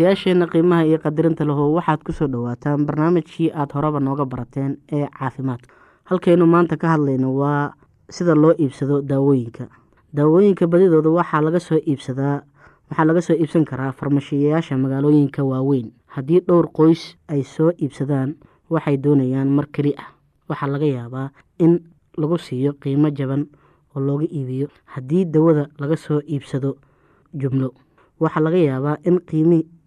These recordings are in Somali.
dhegeystayaasheenna qiimaha iyo qadarinta lahow waxaad ku soo dhawaataan barnaamijkii aada horeba nooga barateen ee caafimaadka. Halkaynu maanta ka hadlayno waa sida loo iibsado daawooyinka. Daawooyinka badidooda waxaa laga soo iibsadaa waxaa laga soo iibsan karaa farmashiyayaasha magaalooyinka waaweyn. Haddii dhowr qoys ay soo iibsadaan waxay doonayaan mar keli ah. Waxaa laga yaabaa in lagu siiyo qiimo jaban oo looga iibiyo haddii dawada laga soo iibsado jumlo. Waxaa laga yaabaa in qiimi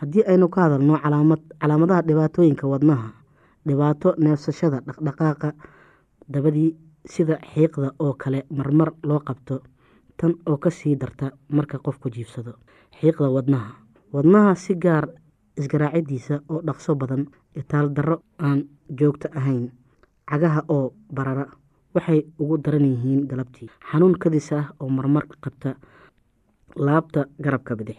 haddii aynu ka hadalno calaamadaha dhibaatooyinka wadnaha dhibaato neefsashada dhaqdhaqaaqa dabadii sida xiiqda oo kale marmar loo qabto tan oo ka sii darta marka qofku jiifsado xiiqda wadnaha. Wadnaha si gaar isgaraacidiisa oo dhaqso badan itaal darro aan joogto ahayn cagaha oo barara waxay ugu daran yihiin galabtii. Xanuun kadis ah oo marmar qabta laabta garabka bidix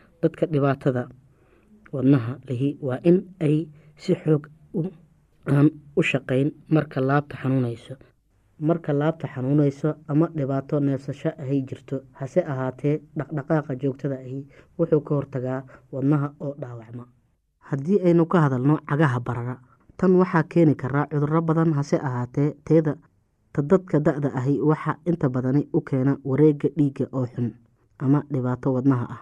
dadka dhibaatada wadnaha lihi waa in ay si xoog aan u shaqeyn marka laabta xanuunayso. Marka laabta xanuunayso ama dhibaato neefsasho ahay jirto hase ahaatee dhaqdhaqaaqa joogtada ahi wuxuu ka hortagaa wadnaha oo dhaawacma. Haddii aynu ka hadalno cagaha barara tan waxaa keeni karaa cuduro badan hase ahaatee teeda ta dadka da-da ahi waxaa inta badani u keena wareega dhiigga oo xun ama dhibaato wadnaha ah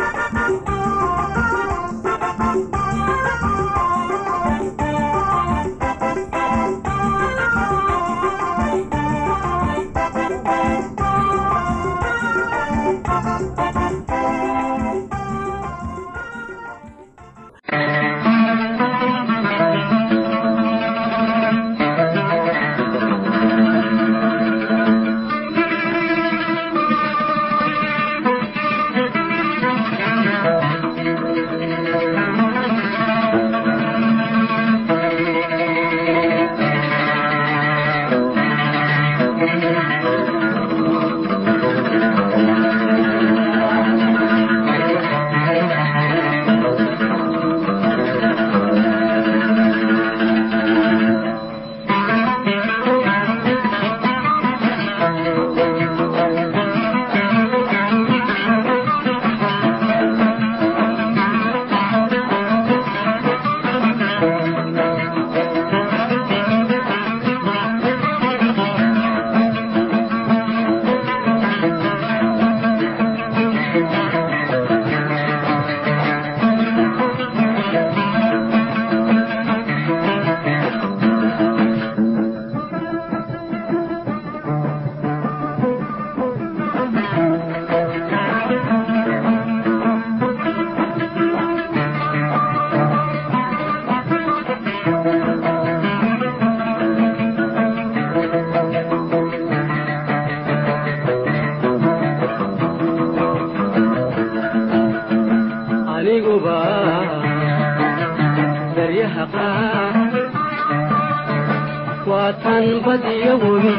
waa tan badiyo webi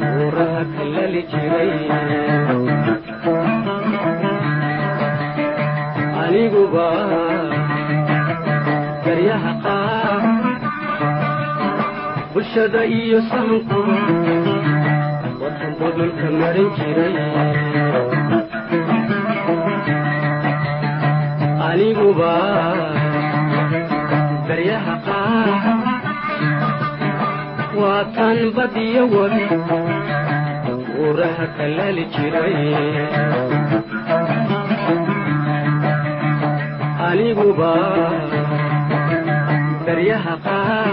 buuraha kalali jiray aniguba daryaha qaar bulshada iyo sahanku watan budulka marin jiray aniguba daryaha qaar waa tan badiyo webi buuraha kalali jiray aniguba daryaha qaar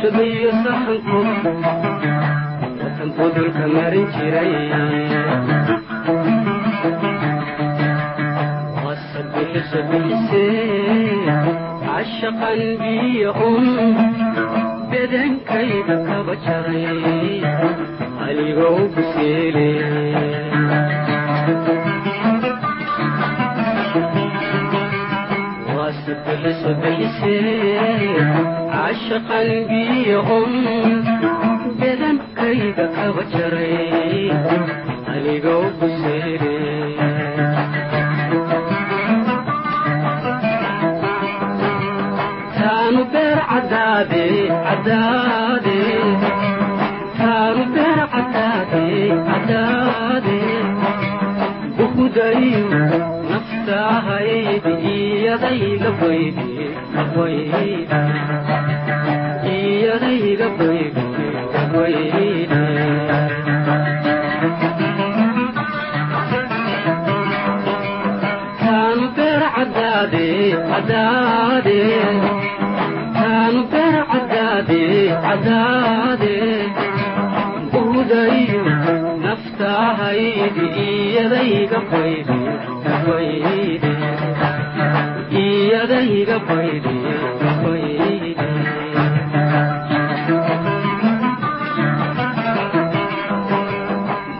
shadayo saxanku watan budulka marin jiray un bedankayda kaba jaray aligoo buseele cashaqan biyo un bedankayda kaba jaray aligoo buseele bukudayu naftaahaydi iyadayga baydi iyadayga baydi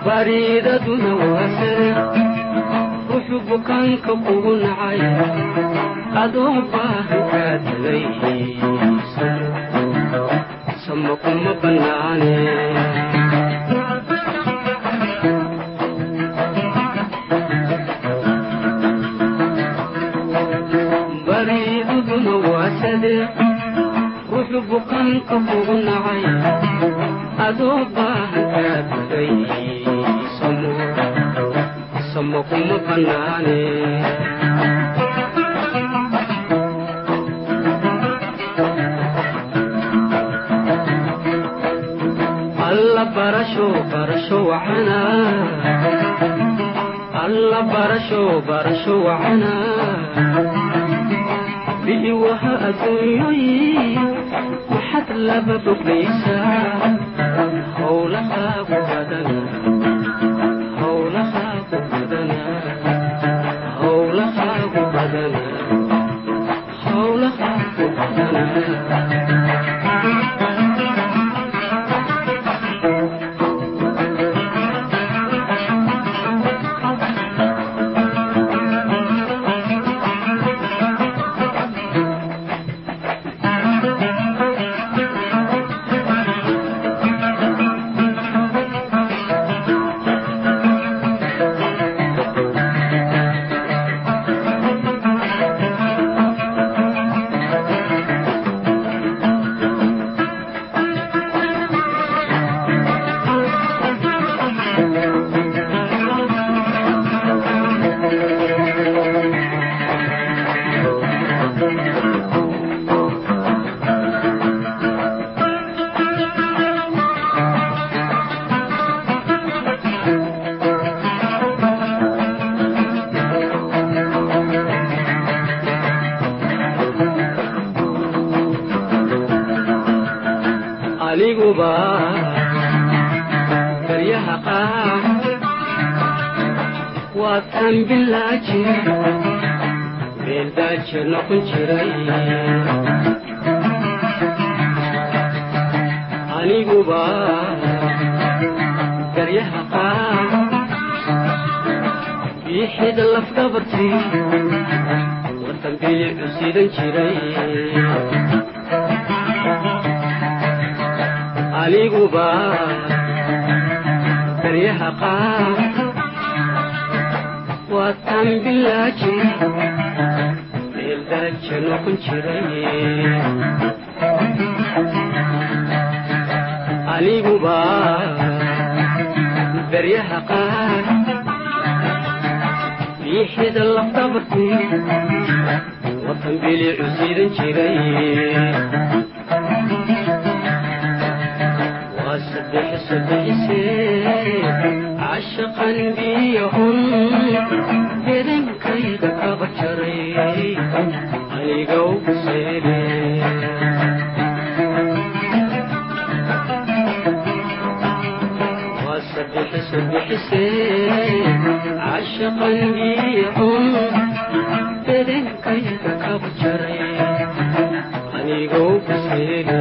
bariidaduna waasare wuxuu bukaanka kugu nacay adoo baahan kaa tagay sama kuma bannaane bariidaduna waasade wuxuu bukaanka kugu nacay adoo baahan kaa tagay samo kuma bannaane alla barasho alla barasho barasho wacana bi'i waha adduunyoyi maxad laba howlahaagu badana howlahaagu badana aniguba baryaha qaar waa tan bilaaji meeldaaje noqon jiray aniguba baryaha qaar biixida lafdhabartii watan bilicu sidan jiray aniguba baryaha qaar waa tan bilaaji meeldaaje noqon jiray aniguba baryaha qaar biixida lafdhabartii watan bilicu siidan jiray ashaqanbiyahun hedankayga kaba jaray ayga ugu seebe ashaqanbiyahun hedankayga kaba jaray aniga ugu seebe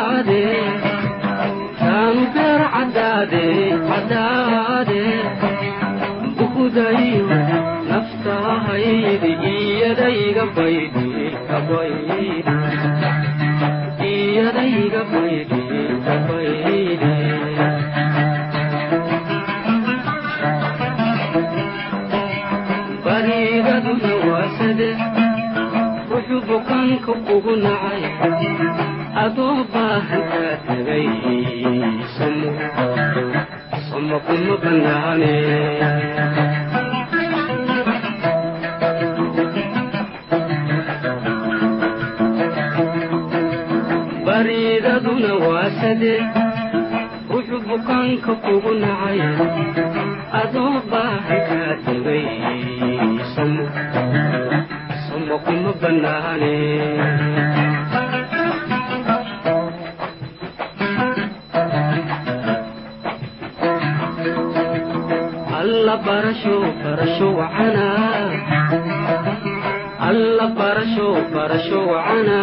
bariidaduna waasade wuxuu bukaanka ugu nacay adoo baahan kaa tagay samo kuma bannaane bariidaduna waasade wuxuu bukaanka kugu nacay. Adoo baahan kaa tagay samo samo kuma bannaane. Alla barasho alla barasho barasho wacana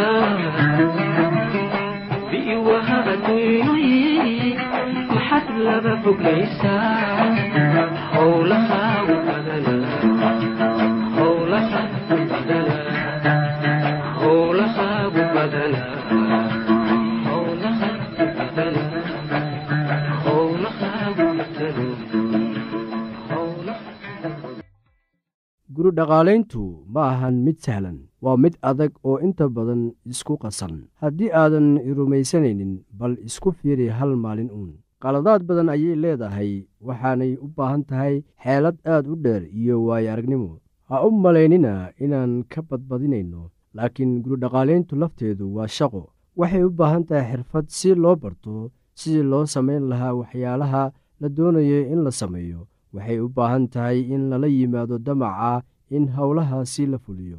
guri dhaqaalayntu ma ahan mid sahlan waa mid adag oo inta badan isku qasan. Haddii aadan rumaysanaynin bal isku fiiri hal maalin uun. Qaladaad badan ayay leedahay waxaanay u baahan tahay xeelad aad u dheer iyo waayo aragnimo ha u malaynina inaan ka badbadinayno laakiin guridhaqaalayntu lafteedu waa shaqo. Waxay u baahan tahay xirfad si loo barto sidii loo samayn lahaa waxyaalaha la doonayo in la sameeyo. Waxay u baahan tahay in lala yimaado damaca in howlahaasi la fuliyo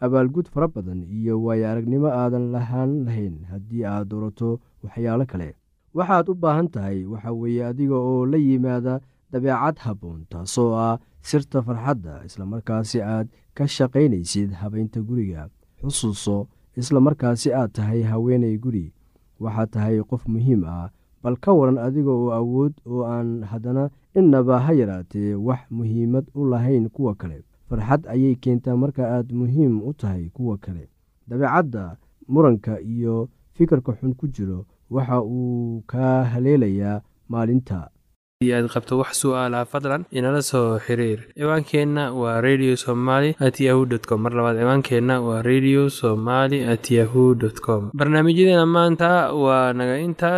abaalgud fara badan iyo waayo aragnimo aadan lahaan lahayn haddii aad doorato waxyaalo kale. Waxaad u baahan tahay waxa weeye adiga oo la yimaada dabeecad habboon taasoo ah sirta farxadda islamarkaasi aad ka shaqaynaysid habaynta guriga. Xusuuso islamarkaasi aad tahay haweenay guri. Waxaad tahay qof muhiim ah bal ka waran adiga oo awood oo aan haddana innaba ha yaraatee wax muhiimad u lahayn kuwa kale farxad ayay keentaa marka aad muhiim u tahay kuwa kale. Dabeecadda muranka iyo fikirka xun ku jiro waxa uu kaa haleelayaa maalinta. Aad qabto wax su'aalaha fadlan inala soo xiriir. Ciwaankeenna waa radio somaly at yahu t com. Mar labaad ciwaankeenna waa radio somaly at yahu dt com. Barnaamijyadeena maanta waa naga intaa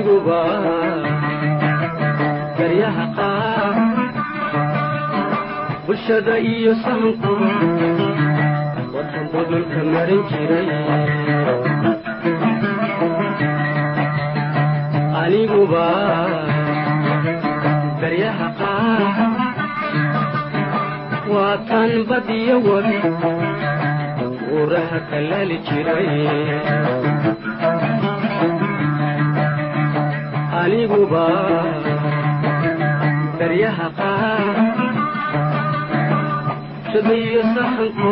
aniguba baryaha qaar bulshada iyo sahanku watan budulka marin jiray aniguba baryaha qaar waa tan badiyo webi buuraha kalali jiray aniguba baryaha qaar shabiyo sahanku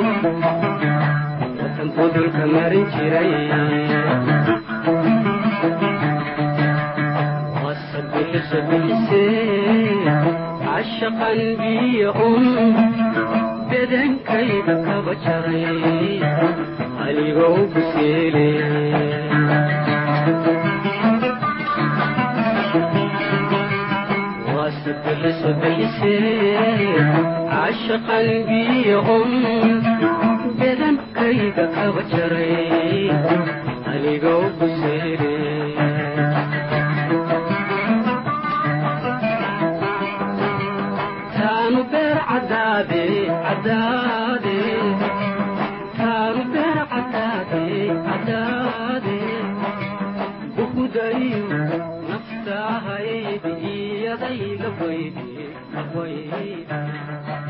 watan budulka marin jiray. Wasabixisa bixisee cashaqan biyo un bedankayda kaba jaray anigoo buseele wasabixisa bixisee cashaqan biyo un bedankayda kaba jaray anigoo buseele taanu beer cadaade cadaade taanu beer cadaade cadaade baydi iyadayga baydi